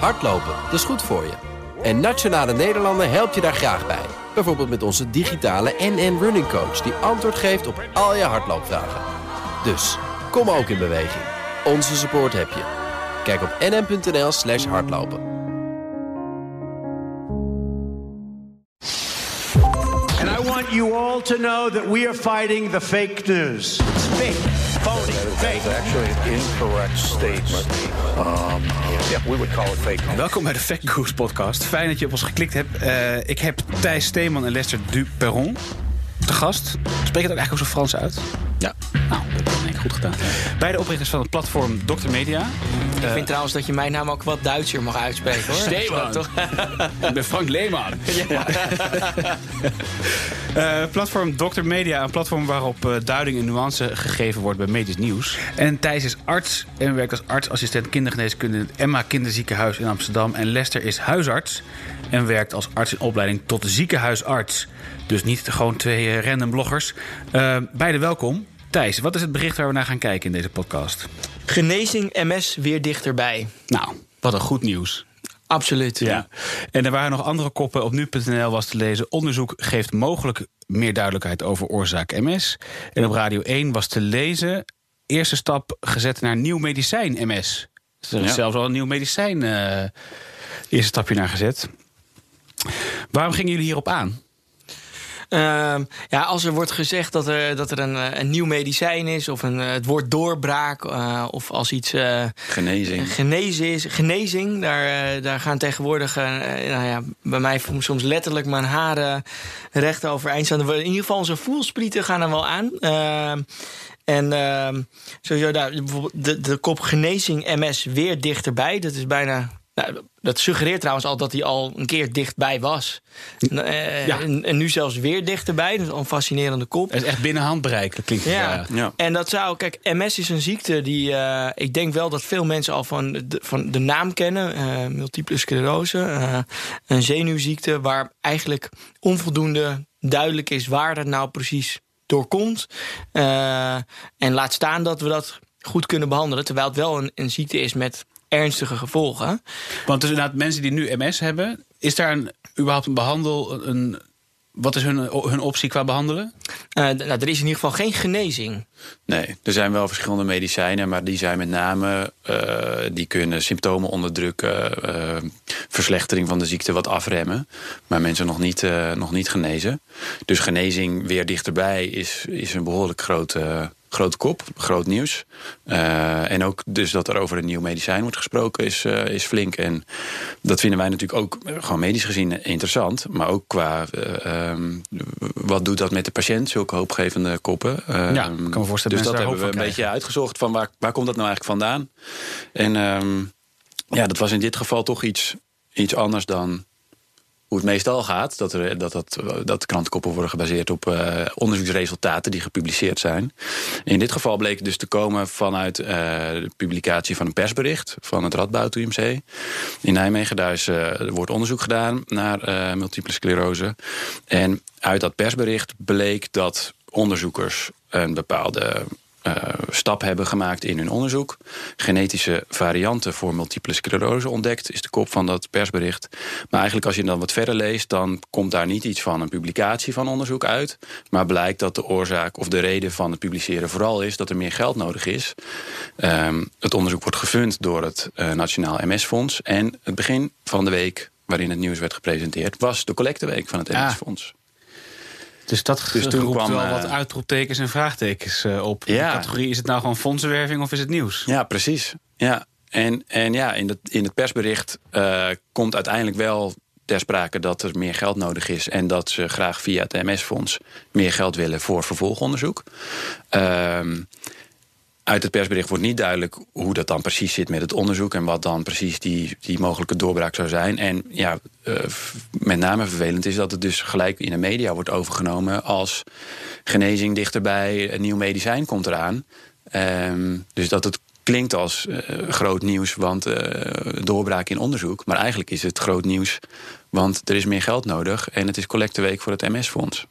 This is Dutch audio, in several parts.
Hardlopen, dat is goed voor je. En Nationale Nederlanden helpt je daar graag bij. Bijvoorbeeld met onze digitale NN Running Coach... die antwoord geeft op al je hardloopvragen. Dus, kom ook in beweging. Onze support heb je. Kijk op nn.nl slash hardlopen. And I want you all we are fake news. Fake, phony, fake. actually an incorrect statement. Um, yeah, we would call it fake news. Welkom bij de Fact Goose podcast. Fijn dat je op ons geklikt hebt. Eh, ik heb Thijs Steeman en Lester Duperron te gast. Spreek het ook eigenlijk ook zo Frans uit? Ja. Nou, dat heb ik denk ik goed gedaan. Beide oprichters van het platform Dr. Media. Ik vind trouwens dat je mijn naam ook wat Duitser mag uitspreken hoor. Steeman. Toch? Ik ben Frank Leeman. Eh, platform Dr. Media, een platform waarop eh, duiding en nuance gegeven wordt bij medisch nieuws. En Thijs is arts en werkt als artsassistent kindergeneeskunde in het Emma Kinderziekenhuis in Amsterdam. En Lester is huisarts en werkt als arts in opleiding tot ziekenhuisarts. Dus niet gewoon twee eh, random bloggers. Eh, beide welkom. Thijs, wat is het bericht waar we naar gaan kijken in deze podcast? Genezing MS weer dichterbij. Nou, wat een goed nieuws. Absoluut. Ja. En er waren nog andere koppen. Op nu.nl was te lezen. Onderzoek geeft mogelijk meer duidelijkheid over oorzaak MS. En op Radio 1 was te lezen. Eerste stap gezet naar nieuw medicijn MS. Dus er is Ja. zelfs al een nieuw medicijn. eh eerste stapje naar gezet. Waarom gingen jullie hierop aan? Ehm, ja, als er wordt gezegd dat er, dat er een, eh, een nieuw medicijn is, of een, eh, het woord doorbraak, eh, of als iets Genezing. genezen is, genezing, daar, daar gaan tegenwoordig, nou ja, bij mij soms letterlijk mijn haren recht overeind staan. In ieder geval onze voelsprieten gaan er wel aan. Ehm, en ehm, sowieso daar, bijvoorbeeld de, de kop genezing MS weer dichterbij. Dat is bijna. Nou, dat suggereert trouwens al dat hij al een keer dichtbij was. Eh, Ja. en, en nu zelfs weer dichterbij. Dat is al een fascinerende kop. Het is echt binnen handbereik. Dat klinkt Ja. ja. En dat zou, kijk, MS is een ziekte die eh, ik denk wel dat veel mensen al van de, van de naam kennen. eh, multiple sclerose. eh, een zenuwziekte waar eigenlijk onvoldoende duidelijk is waar dat nou precies door komt. Eh, en laat staan dat we dat goed kunnen behandelen. Terwijl het wel een, een ziekte is met ernstige gevolgen. Want dus inderdaad, mensen die nu MS hebben, is daar een, überhaupt een behandel? Een, wat is hun, hun optie qua behandelen? Eh, nou, er is in ieder geval geen genezing. Nee, er zijn wel verschillende medicijnen, maar die zijn met name, eh, die kunnen symptomen onderdrukken, eh, verslechtering van de ziekte wat afremmen, maar mensen nog niet, eh, nog niet genezen. Dus genezing weer dichterbij is, is een behoorlijk grote, grote kop, groot nieuws. Eh, en ook dus dat er over een nieuw medicijn wordt gesproken is, eh, is flink. En dat vinden wij natuurlijk ook eh, gewoon medisch gezien interessant, maar ook qua eh, ehm, wat doet dat met de patiënt, zulke hoopgevende koppen. Ja, Ehm, ik kan me voorstellen dus dat hebben we een krijgen. beetje uitgezocht van waar, waar komt dat nou eigenlijk vandaan. En ehm, ja, dat was in dit geval toch iets, iets anders dan hoe het meestal gaat. Dat, er, dat, dat, dat krantenkoppen worden gebaseerd op eh, onderzoeksresultaten die gepubliceerd zijn. In dit geval bleek dus te komen vanuit eh, de publicatie van een persbericht van het Radboud UMC in Nijmegen. Daar is, eh, wordt onderzoek gedaan naar multiple sclerose. En uit dat persbericht bleek dat onderzoekers een bepaalde eh, stap hebben gemaakt in hun onderzoek. Genetische varianten voor multiple sclerose ontdekt, is de kop van dat persbericht. Maar eigenlijk als je dan wat verder leest, dan komt daar niet iets van een publicatie van onderzoek uit. Maar blijkt dat de oorzaak of de reden van het publiceren vooral is dat er meer geld nodig is. Ehm, het onderzoek wordt gefund door het eh, Nationaal MS-fonds. En het begin van de week waarin het nieuws werd gepresenteerd, was de collecteweek van het Ah. Dus dat Dus toen roept kwam, wel eh, wat uitroeptekens en vraagtekens eh, op. Ja. De categorie, is het nou gewoon fondsenwerving of is het nieuws? Ja, precies. Ja. En, en ja, in, het in het persbericht eh, komt uiteindelijk wel ter sprake dat er meer geld nodig is en dat ze graag via het MS-fonds meer geld willen voor vervolgonderzoek. Ehm, uit het persbericht wordt niet duidelijk hoe dat dan precies zit met het onderzoek en wat dan precies die, die mogelijke doorbraak zou zijn. En ja, eh, met name vervelend is dat het dus gelijk in de media wordt overgenomen als genezing dichterbij, een nieuw medicijn komt eraan. Ehm, dus dat het klinkt als eh, groot nieuws, want eh, doorbraak in onderzoek. Maar eigenlijk is het groot nieuws, want er is meer geld nodig en het is collecteweek voor het MS-fonds.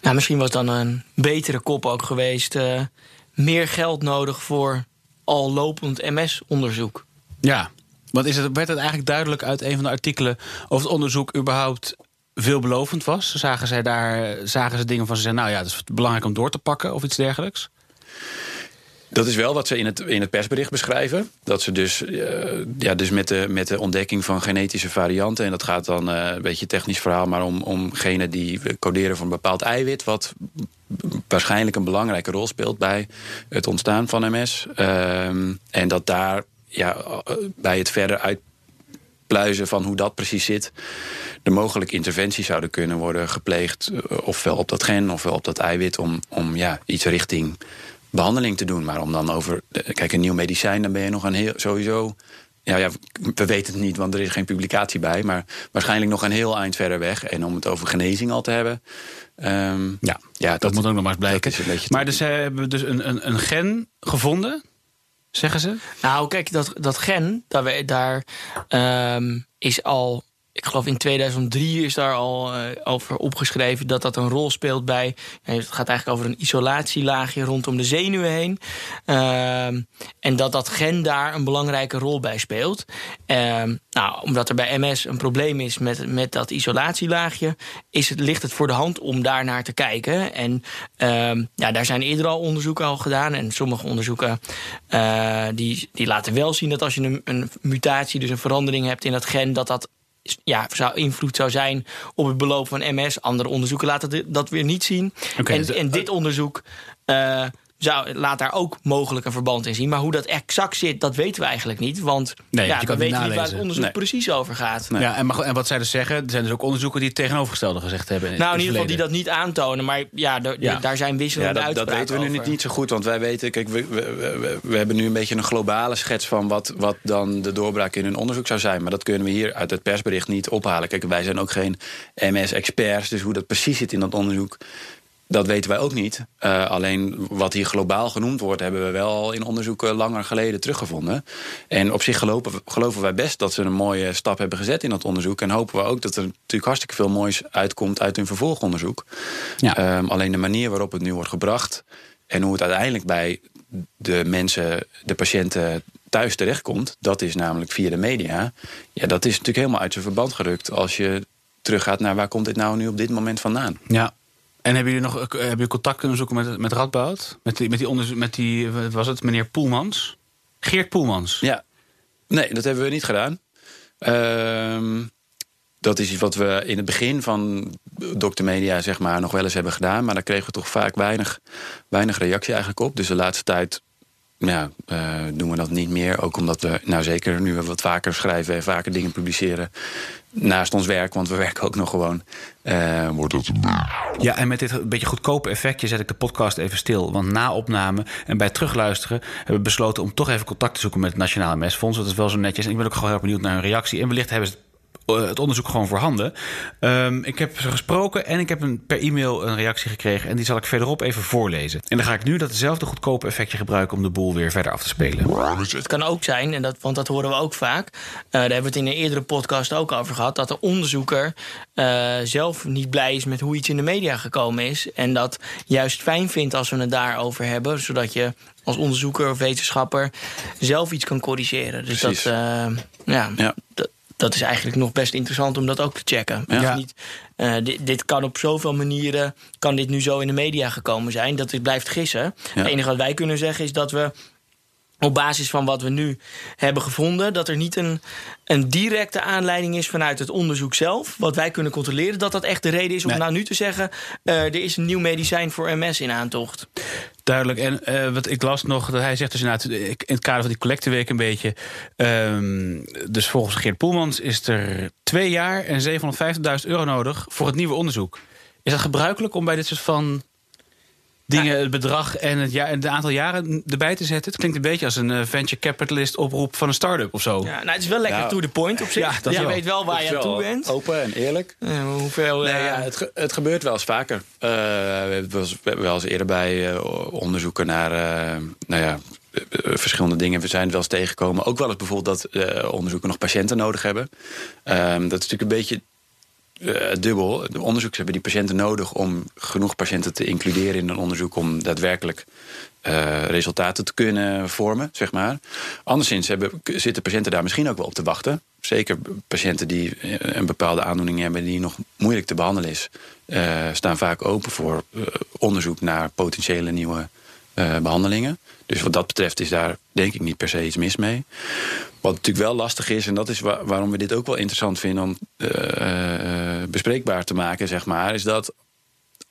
Nou, misschien was dan een betere kop ook geweest. Meer geld nodig voor al lopend MS-onderzoek. Ja. Want is het, werd het eigenlijk duidelijk uit een van de artikelen of het onderzoek überhaupt veelbelovend was? Zagen, zij daar, zagen ze dingen van ze zeggen, nou ja, het is belangrijk om door te pakken of iets dergelijks? Dat is wel wat ze in het, in het persbericht beschrijven. Dat ze dus, uh, ja, dus met, de, met de ontdekking van genetische varianten... en dat gaat dan uh, een beetje technisch verhaal... maar om, om genen die coderen voor een bepaald eiwit... wat waarschijnlijk een belangrijke rol speelt bij het ontstaan van MS. Uh, en dat daar ja, bij het verder uitpluizen van hoe dat precies zit... de mogelijke interventies zouden kunnen worden gepleegd... ofwel op dat gen ofwel op dat eiwit... om, om ja, iets richting behandeling te doen. Maar om dan over. Kijk, een nieuw medicijn, dan ben je nog een heel. sowieso. Ja, ja, we weten het niet, want er is geen publicatie bij. Maar waarschijnlijk nog een heel eind verder weg. En om het over genezing al te hebben. Um, ja, ja, dat, moet ook nog maar eens blijken. Maar dus, ze hebben dus een, een, een gen gevonden, zeggen ze? Nou, kijk, dat, dat gen, daar, daar um, is al ik geloof in 2003 is daar al uh, over opgeschreven dat dat een rol speelt bij. het gaat eigenlijk over een isolatielaagje rondom de zenuwen heen. Uh, en dat dat gen daar een belangrijke rol bij speelt. Uh, nou, omdat er bij MS een probleem is met, met dat isolatielaagje, is het, ligt het voor de hand om daar naar te kijken. En ehm, ja, daar zijn eerder al onderzoeken al gedaan. En sommige onderzoeken uh, die, die laten wel zien dat als je een, een mutatie, dus een verandering hebt in dat gen, dat dat ja, zou invloed zou zijn op het beloop van MS. Andere onderzoeken laten dat weer niet zien. en, dus, en, dit onderzoek uh, zou, laat daar ook mogelijk een verband in zien. Maar hoe dat exact zit, dat weten we eigenlijk niet. Want nee, ja, je we weten niet waar het onderzoek precies over gaat. Ja, en, en wat zij dus zeggen, er zijn dus ook onderzoeken die het tegenovergestelde gezegd hebben. nou, in ieder geval die dat niet aantonen. Maar ja, daar zijn wisselende ja, dat, dat weten we nu niet, niet zo goed. Want wij weten, kijk, we, we, we, hebben nu een beetje een globale schets van wat, wat dan de doorbraak in hun onderzoek zou zijn. Maar dat kunnen we hier uit het persbericht niet ophalen. Kijk, wij zijn ook geen MS-experts. Dus hoe dat precies zit in dat onderzoek dat weten wij ook niet. Uh, alleen wat hier globaal genoemd wordt, hebben we wel in onderzoeken langer geleden teruggevonden. En op zich geloven, geloven wij best dat ze een mooie stap hebben gezet in dat onderzoek. En hopen we ook dat er natuurlijk hartstikke veel moois uitkomt uit hun vervolgonderzoek. Ja. Um, alleen de manier waarop het nu wordt gebracht en hoe het uiteindelijk bij de mensen, de patiënten thuis terechtkomt, dat is namelijk via de media. Ja, dat is natuurlijk helemaal uit zijn verband gerukt als je teruggaat naar waar komt dit nou nu op dit moment vandaan. Ja, en hebben jullie nog eh, hebben jullie contact kunnen zoeken met, met Radboud? Met die, met die onderzoek, met die, was het meneer Poelmans? Geert Poelmans? Ja. Nee, dat hebben we niet gedaan. Uh, dat is iets wat we in het begin van Dr. Media zeg maar, nog wel eens hebben gedaan. Maar daar kregen we toch vaak weinig, weinig reactie eigenlijk op. Dus de laatste tijd uh, doen we dat niet meer. Ook omdat we, nou zeker nu we wat vaker schrijven en vaker dingen publiceren. Naast ons werk, want we werken ook nog gewoon. Uh, wordt het Ja, en met dit beetje goedkope effectje zet ik de podcast even stil. Want na opname en bij terugluisteren hebben we besloten om toch even contact te zoeken met het Nationale Mesfonds. Dat is wel zo netjes. En ik ben ook gewoon heel benieuwd naar hun reactie. En wellicht hebben ze eh, het onderzoek gewoon voorhanden. Um, ik heb ze gesproken en ik heb een, per e-mail een reactie gekregen. En die zal ik verderop even voorlezen. En dan ga ik nu datzelfde goedkope effectje gebruiken om de boel weer verder af te spelen. Het kan ook zijn, en dat, want dat horen we ook vaak. Uh, daar hebben we het in een eerdere podcast ook over gehad. Dat de onderzoeker uh, zelf niet blij is met hoe iets in de media gekomen is. En dat juist fijn vindt als we het daarover hebben. Zodat je als onderzoeker of wetenschapper zelf iets kan corrigeren. Dus Precies. dat, uh, ja, ja. Dat, dat is eigenlijk nog best interessant om dat ook te checken. Ja. Niet, uh, dit, dit, kan op zoveel manieren, kan dit nu zo in de media gekomen zijn, dat dit blijft gissen. Het enige wat wij kunnen zeggen is dat we op basis van wat we nu hebben gevonden, dat er niet een, een directe aanleiding is vanuit het onderzoek zelf, wat wij kunnen controleren, dat dat echt de reden is om nou nu te zeggen: uh, er is een nieuw medicijn voor MS in aantocht. Duidelijk. En uh, wat ik las nog, dat hij zegt dus inderdaad in het kader van die collecteweek een beetje. Um, dus volgens Geert Poelmans is er twee jaar en 750.000 euro nodig voor het nieuwe onderzoek. Is dat gebruikelijk om bij dit soort van dingen, het bedrag en het, ja, het aantal jaren erbij te zetten. Het klinkt een beetje als een uh, venture capitalist oproep van een start-up of zo. Ja, nou, het is wel lekker nou, to the point op zich. Ja, dat je weet wel waar je aan toe bent. Open en eerlijk. Uh, hoeveel, nee, ja, het, het, gebeurt wel eens vaker. Uh, we hebben wel eens eerder bij onderzoeken naar nou ja, verschillende dingen. We zijn wel eens tegengekomen. Ook wel eens bijvoorbeeld dat onderzoeken nog patiënten nodig hebben. Ehm, dat is natuurlijk een beetje uh, dubbel. De onderzoekers hebben die patiënten nodig om genoeg patiënten te includeren in een onderzoek om daadwerkelijk uh, resultaten te kunnen vormen, zeg maar. Anderszins hebben, zitten patiënten daar misschien ook wel op te wachten. Zeker patiënten die een bepaalde aandoening hebben die nog moeilijk te behandelen is, staan vaak open voor onderzoek naar potentiële nieuwe behandelingen. Dus wat dat betreft is daar denk ik niet per se iets mis mee. Wat natuurlijk wel lastig is, en dat is waarom we dit ook wel interessant vinden om uh, uh, bespreekbaar te maken, zeg maar, is dat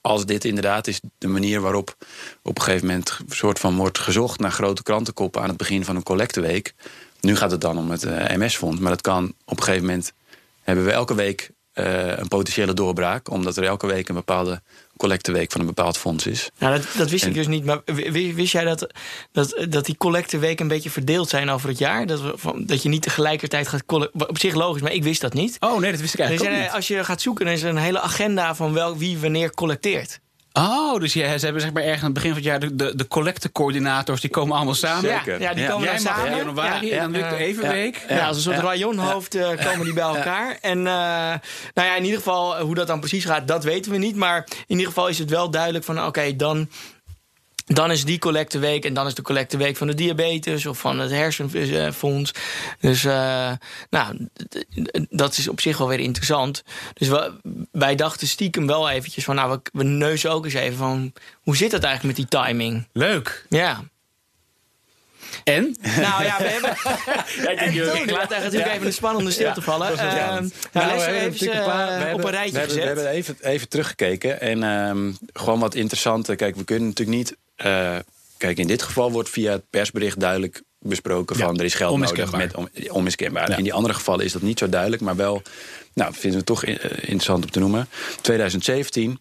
als dit inderdaad is de manier waarop op een gegeven moment een soort van wordt gezocht naar grote krantenkoppen aan het begin van een collecteweek. Nu gaat het dan om het uh, MS-fonds, maar dat kan op een gegeven moment hebben we elke week een potentiële doorbraak, omdat er elke week een bepaalde collecteweek van een bepaald fonds is. Nou, dat, dat wist ik dus niet. Maar wist jij dat, dat, dat die collecteweken een beetje verdeeld zijn over het jaar? Dat, we, dat je niet tegelijkertijd gaat Op zich logisch, maar ik wist dat niet. Oh nee, dat wist ik eigenlijk dus, niet. Als je gaat zoeken, dan is er een hele agenda van wel, wie wanneer collecteert. Oh, dus ja, ze hebben zeg maar ergens aan het begin van het jaar de, de, de collectecoördinators die komen allemaal samen. Ja, ja die komen Jij samen. In januari ja, en dan lukt de evenweek. Ja, als een soort rajonhoofd uh, komen die bij elkaar. En uh, nou ja, in ieder geval, hoe dat dan precies gaat, dat weten we niet. Maar in ieder geval is het wel duidelijk van, oké, dan dan is die collecteweek en dan is de collecteweek van de diabetes of van het hersenfonds. Dus uh, nou, dat is op zich wel weer interessant. Dus we, wij dachten stiekem wel eventjes van, nou, we, we neuzen ook eens even van, hoe zit dat eigenlijk met die timing? Leuk. Ja. En? Nou ja, we hebben. ja, ik, laat eigenlijk natuurlijk even een spannende stilte ja, vallen. Uh, nou, nou, we hebben even op een rijtje we hebben, gezet. We hebben even, even teruggekeken. En um, gewoon wat interessante. Kijk, we kunnen natuurlijk niet. Uh, kijk, in dit geval wordt via het persbericht duidelijk besproken van er is geld nodig met on, onmiskenbaar. In die andere gevallen is dat niet zo duidelijk, maar wel, nou, vinden we toch interessant om te noemen. 2017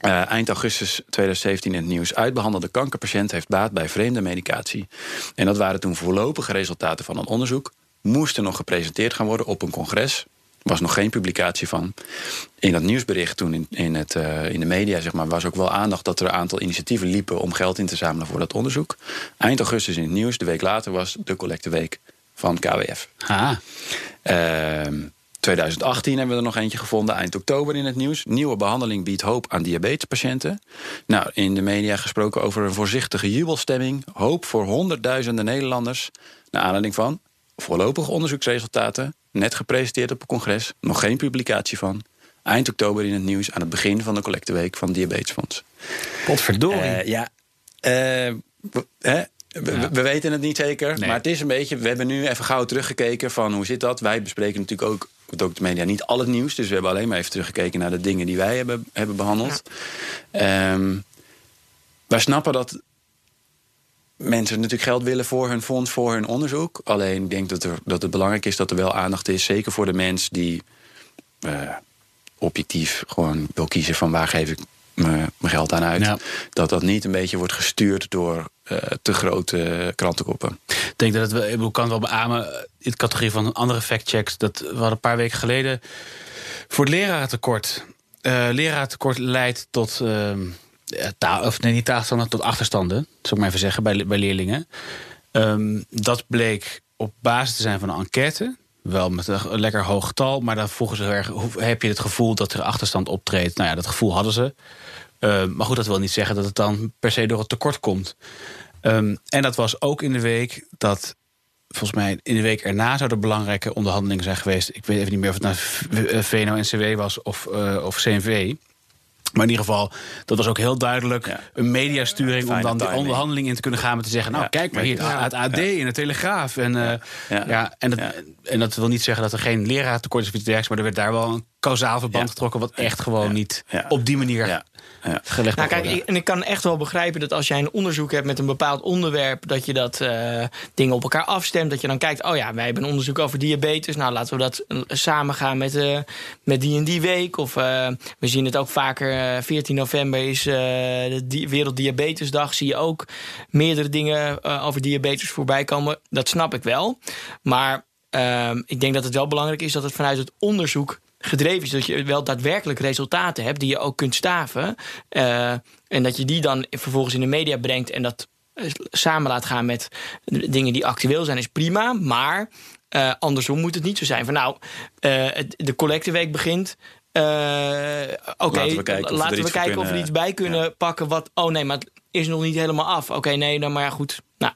uh, eind augustus 2017 in het nieuws. Uitbehandelde kankerpatiënt heeft baat bij vreemde medicatie. En dat waren toen voorlopige resultaten van een onderzoek. Moesten nog gepresenteerd gaan worden op een congres. Er was nog geen publicatie van. In dat nieuwsbericht toen in, in, het, uh, in de media zeg maar, was ook wel aandacht dat er een aantal initiatieven liepen om geld in te zamelen voor dat onderzoek. Eind augustus in het nieuws, de week later was de collecteweek van KWF. Ah. Uh, 2018 hebben we er nog eentje gevonden, eind oktober in het nieuws. Nieuwe behandeling biedt hoop aan diabetespatiënten. Nou, in de media gesproken over een voorzichtige jubelstemming. Hoop voor honderdduizenden Nederlanders. Naar aanleiding van voorlopige onderzoeksresultaten. Net gepresenteerd op een congres. Nog geen publicatie van. Eind oktober in het nieuws aan het begin van de collecteweek van Diabetesfonds. Potverdorie. Uh, ja, uh, hè? We, ja. we, weten het niet zeker, nee. maar het is een beetje... We hebben nu even gauw teruggekeken van hoe zit dat. Wij bespreken natuurlijk ook op de media niet al het nieuws. Dus we hebben alleen maar even teruggekeken naar de dingen die wij hebben, hebben behandeld. Ja. Um, wij snappen dat mensen natuurlijk geld willen voor hun fonds, voor hun onderzoek. Alleen ik denk dat, er, dat het belangrijk is dat er wel aandacht is. Zeker voor de mens die uh, objectief gewoon wil kiezen van waar geef ik mijn geld aan uit. Ja. Dat dat niet een beetje wordt gestuurd door uh, te grote krantenkoppen. Ik denk dat het wel, ik kan wel beamen in de categorie van andere factchecks. Dat we hadden een paar weken geleden voor het lerarentekort. Uh, lerarentekort leidt tot. Uh, taal, of nee, niet taalstanden, tot achterstanden. Zou ik maar even zeggen bij, bij leerlingen. Um, dat bleek op basis te zijn van een enquête. Wel met een lekker hoog getal, maar dan vroegen ze erg: heb je het gevoel dat er achterstand optreedt? Nou ja, dat gevoel hadden ze. Uh, maar goed, dat wil niet zeggen dat het dan per se door het tekort komt. Um, en dat was ook in de week dat. Volgens mij in de week erna zouden belangrijke onderhandelingen zijn geweest. Ik weet even niet meer of het nou VNO-NCW was of, uh, of CNV. Maar in ieder geval, dat was ook heel duidelijk. Ja. een mediasturing... om dan die onderhandeling in te kunnen gaan met te zeggen... nou, ja. kijk maar hier, het AD en de Telegraaf. En, uh, ja. en, dat, en dat wil niet zeggen dat er geen leraartekort is of iets dergelijks... maar er werd daar wel een kausaal verband getrokken... wat echt gewoon niet op die manier ja. gelegd nou, kijk, ik, En ik kan echt wel begrijpen dat als jij een onderzoek hebt... met een bepaald onderwerp, dat je dat uh, dingen op elkaar afstemt. Dat je dan kijkt, oh ja, wij hebben een onderzoek over diabetes. Nou, laten we dat samen gaan met, uh, met die en die week. Of uh, we zien het ook vaker, 14 november is de Werelddiabetesdag. Zie je ook meerdere dingen over diabetes voorbij komen. Dat snap ik wel. Maar uh, ik denk dat het wel belangrijk is dat het vanuit het onderzoek gedreven is. Dat je wel daadwerkelijk resultaten hebt die je ook kunt staven. Uh, en dat je die dan vervolgens in de media brengt en dat samen laat gaan met dingen die actueel zijn, is prima. Maar uh, andersom moet het niet zo zijn. Van nou, uh, de collecteweek begint. eh, oké, Laten we kijken of we laten we iets of we er bij kunnen pakken. Wat, oh nee, maar het is nog niet helemaal af. Oké, nee, dan maar ja, goed. Nou,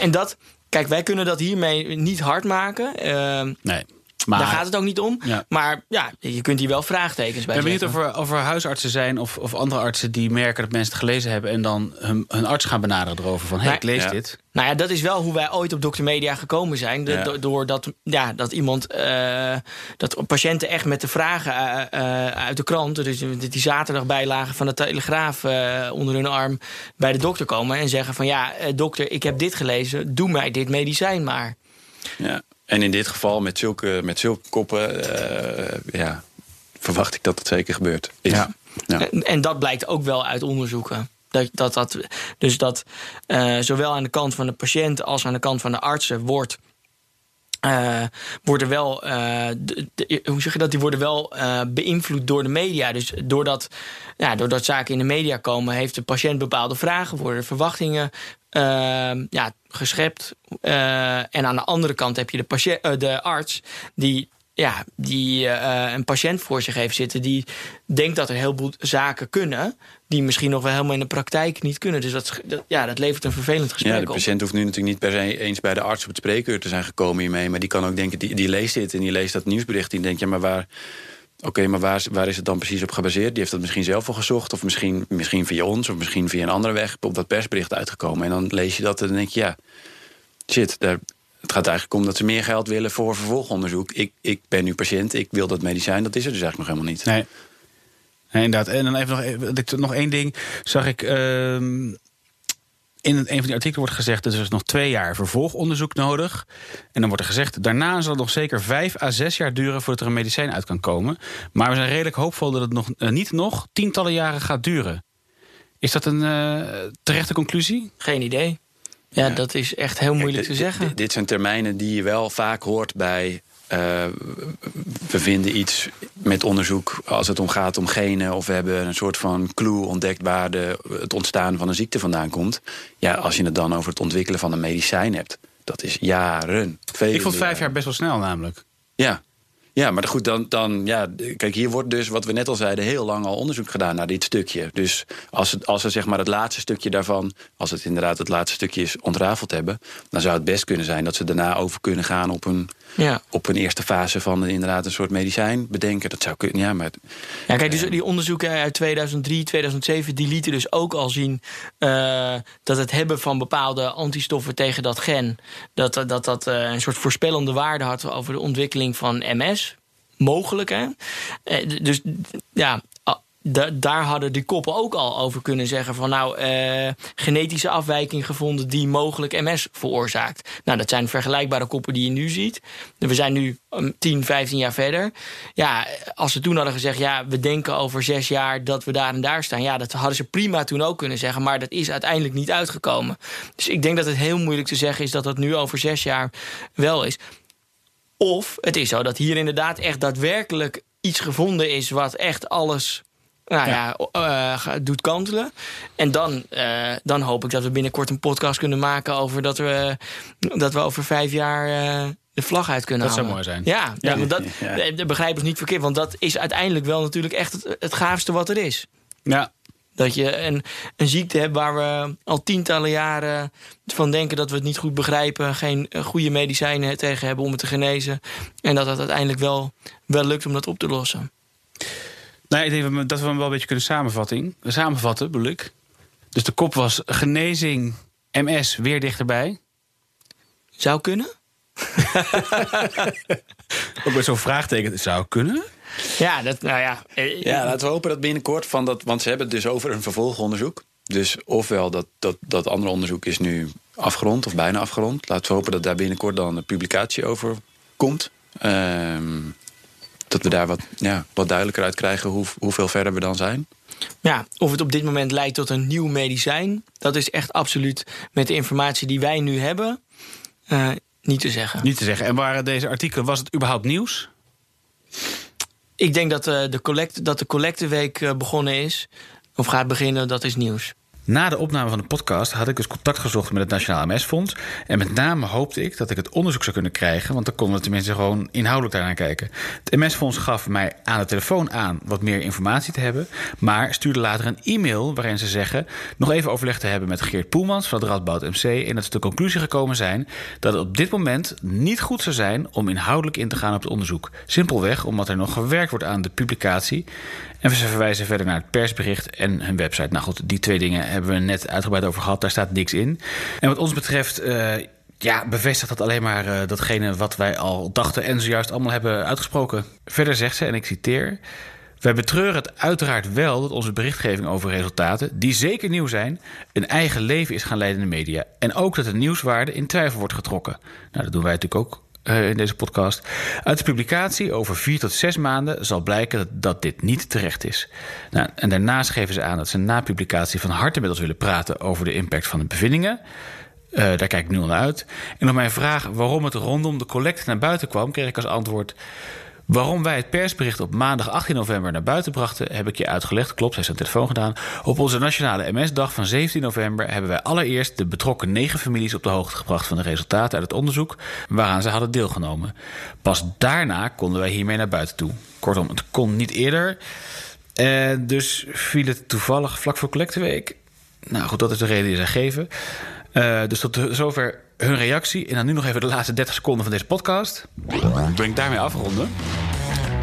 en dat, kijk, wij kunnen dat hiermee niet hard maken. Nee. Maar daar gaat het ook niet om. Ja. Maar ja, je kunt hier wel vraagtekens bij Ik ben benieuwd of er, of er huisartsen zijn of, of andere artsen die merken dat mensen het gelezen hebben en dan hun, hun arts gaan benaderen erover van hé, Nee. ik lees Ja. dit. Nou ja, dat is wel hoe wij ooit op Dr. Media gekomen zijn. De, Ja. do- Doordat ja, dat iemand, eh, dat patiënten echt met de vragen eh, eh, uit de krant, dus die zaterdag bijlagen van de Telegraaf eh, onder hun arm, bij de dokter komen en zeggen van ja, dokter, ik heb dit gelezen, doe mij dit medicijn maar. Ja. En in dit geval met zulke, met zulke koppen eh, ja, verwacht ik dat het zeker gebeurt. Is. Ja. Ja. En, en dat blijkt ook wel uit onderzoeken. Dat, dat, dat, dus dat eh, zowel aan de kant van de patiënt als aan de kant van de artsen wordt. eh, worden wel, eh, de- de- hoe zeg je dat? Die worden wel eh, beïnvloed door de media. Dus doordat, ja, doordat zaken in de media komen, heeft de patiënt bepaalde vragen, worden verwachtingen ja, geschept. Eh, en aan de andere kant heb je de, patiënt, eh, de arts die ja, die eh, een patiënt voor zich heeft zitten die denkt dat er heel veel zaken kunnen, die misschien nog wel helemaal in de praktijk niet kunnen. Dus dat, dat- ja, dat levert een vervelend gesprek Ja, de op. patiënt hoeft nu natuurlijk niet per se eens bij de arts op het spreekuur te zijn gekomen hiermee. Maar die kan ook denken, die, die leest dit en die leest dat nieuwsbericht. Die denkt, ja, maar waar, oké, maar waar, waar is het dan precies op gebaseerd? Die heeft dat misschien zelf al gezocht. Of misschien, misschien via ons, of misschien via een andere weg op dat persbericht uitgekomen. En dan lees je dat en dan denk je, ja, shit, het gaat eigenlijk om dat ze meer geld willen voor vervolgonderzoek. Ik, ik ben nu patiënt, ik wil dat medicijn, dat is er dus eigenlijk nog helemaal niet. Nee. inderdaad. En dan even nog, ik- nog één ding. Zag ik. ehm, in een van die artikelen wordt gezegd dat er is nog twee jaar vervolgonderzoek nodig. En dan wordt er gezegd, daarna zal het nog zeker vijf à zes jaar duren voordat er een medicijn uit kan komen. Maar we zijn redelijk hoopvol dat het nog, eh, niet nog tientallen jaren gaat duren. Is dat een eh, terechte conclusie? Geen idee. Ja, Ja. dat is echt heel moeilijk te zeggen. Dit zijn termijnen die je wel vaak hoort bij. Eh, we vinden iets met onderzoek als het om gaat om genen. of we hebben een soort van clue ontdekt waar de, het ontstaan van een ziekte vandaan komt. Ja, als je het dan over het ontwikkelen van een medicijn hebt. dat is jaren. vele Ik vond vijf jaar best wel snel namelijk. Ja. Ja, maar goed, dan, dan ja, kijk, hier wordt dus, wat we net al zeiden, heel lang al onderzoek gedaan naar dit stukje. Dus als, het, als we zeg maar het laatste stukje daarvan, als het inderdaad het laatste stukje is ontrafeld hebben, dan zou het best kunnen zijn dat ze daarna over kunnen gaan op een, Ja. op een eerste fase van inderdaad een soort medicijn bedenken. Dat zou kunnen, ja, maar Ja, kijk, dus die onderzoeken uit 2003, 2007, die lieten dus ook al zien eh, dat het hebben van bepaalde antistoffen tegen dat gen, dat dat, dat, dat eh, een soort voorspellende waarde had over de ontwikkeling van MS. Mogelijk, hè? Eh, dus ja. da- daar hadden die koppen ook al over kunnen zeggen van nou, eh, genetische afwijking gevonden die mogelijk MS veroorzaakt. Nou, dat zijn vergelijkbare koppen die je nu ziet. We zijn nu um, 10, 15 jaar verder. Ja, als ze toen hadden gezegd, ja, we denken over zes jaar dat we daar en daar staan. Ja, dat hadden ze prima toen ook kunnen zeggen, maar dat is uiteindelijk niet uitgekomen. Dus ik denk dat het heel moeilijk te zeggen is dat dat nu over zes jaar wel is. Of het is zo dat hier inderdaad echt daadwerkelijk iets gevonden is wat echt alles nou ja, eh, doet kantelen. En dan, eh, dan hoop ik dat we binnenkort een podcast kunnen maken over dat we, dat we over vijf jaar eh, de vlag uit kunnen Dat zou halen. mooi zijn. Ja, ja. dat Ja. begrijp ons niet verkeerd, want dat is uiteindelijk wel natuurlijk echt het, het gaafste wat er is. Ja, Dat je een, een ziekte hebt waar we al tientallen jaren van denken dat we het niet goed begrijpen, geen eh, goede medicijnen tegen hebben om het te genezen. En dat het uiteindelijk wel, wel lukt om dat op te lossen. Nou, ik denk dat we- hem wel een beetje kunnen samenvatten. Samenvatten, bedoel ik. Dus de kop was genezing, MS weer dichterbij. Zou kunnen? Ook met zo'n vraagteken, zou kunnen. Ja, dat, nou ja. eh, Ja, laten we hopen dat binnenkort van dat. Want ze hebben het dus over een vervolgonderzoek. Dus ofwel dat, dat, dat andere onderzoek is nu afgerond of bijna afgerond. Laten we hopen dat daar binnenkort dan een publicatie over komt. Ehm, dat we daar wat, ja, wat duidelijker uit krijgen hoe, hoeveel verder we dan zijn. Ja, of het op dit moment leidt tot een nieuw medicijn, dat is echt absoluut met de informatie die wij nu hebben eh, niet te zeggen. Niet te zeggen. En waren deze artikelen, was het überhaupt nieuws? Ik denk dat, eh, de, collect, dat de collecteweek eh, begonnen is, of gaat beginnen, dat is nieuws. Na de opname van de podcast had ik dus contact gezocht met het Nationaal MS-fonds. En met name hoopte ik dat ik het onderzoek zou kunnen krijgen, want dan konden we tenminste gewoon inhoudelijk daarnaar kijken. Het MS-fonds gaf mij aan de telefoon aan wat meer informatie te hebben, maar stuurde later een e-mail waarin ze zeggen nog even overleg te hebben met Geert Poelmans van het Radboud MC en dat ze de conclusie gekomen zijn dat het op dit moment niet goed zou zijn om inhoudelijk in te gaan op het onderzoek. Simpelweg omdat er nog gewerkt wordt aan de publicatie. En ze verwijzen verder naar het persbericht en hun website. Nou goed, die twee dingen hebben we net uitgebreid over gehad. Daar staat niks in. En wat ons betreft. Uh, ja, bevestigt dat alleen maar uh, datgene wat wij al dachten en zojuist allemaal hebben uitgesproken. Verder zegt ze, en ik citeer. Wij betreuren het uiteraard wel dat onze berichtgeving over resultaten, die zeker nieuw zijn, een eigen leven is gaan leiden in de media. En ook dat de nieuwswaarde in twijfel wordt getrokken. Nou, dat doen wij natuurlijk ook uh, in deze podcast. Uit de publicatie over vier tot zes maanden zal blijken dat, dit niet terecht is. Nou, en daarnaast geven ze aan dat ze na publicatie van harte met ons willen praten over de impact van de bevindingen. Uh, daar kijk ik nu al naar uit. En op mijn vraag waarom het rondom de collecte naar buiten kwam, kreeg ik als antwoord. Waarom wij het persbericht op maandag 18 november naar buiten brachten, heb ik je uitgelegd. Klopt, hij heeft zijn telefoon gedaan. Op onze nationale MS-dag van 17 november hebben wij allereerst de betrokken negen families op de hoogte gebracht van de resultaten uit het onderzoek waaraan ze hadden deelgenomen. Pas daarna konden wij hiermee naar buiten toe. Kortom, het kon niet eerder. En dus viel het toevallig vlak voor collecteweek. Nou goed, dat is de reden die zij geven. Uh, dus tot zover hun reactie. En dan nu nog even de laatste 30 seconden van deze podcast. Ben ik daarmee afronden.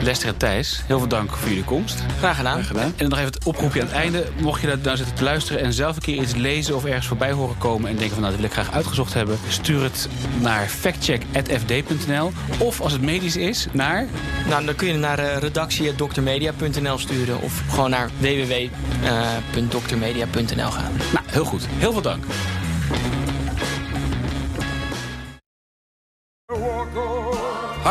Lester en Thijs, heel veel dank voor jullie komst. Graag gedaan. gedaan. En dan nog even het oproepje aan het einde. Mocht je daar nou zitten te luisteren en zelf een keer iets lezen of ergens voorbij horen komen en denken van nou, dat wil ik graag uitgezocht hebben, stuur het naar factcheck.fd.nl. Of als het medisch is, naar. Nou, dan kun je naar uh, redactie.drmedia.nl sturen of gewoon naar www.drmedia.nl gaan. Nou, heel goed. Heel veel dank.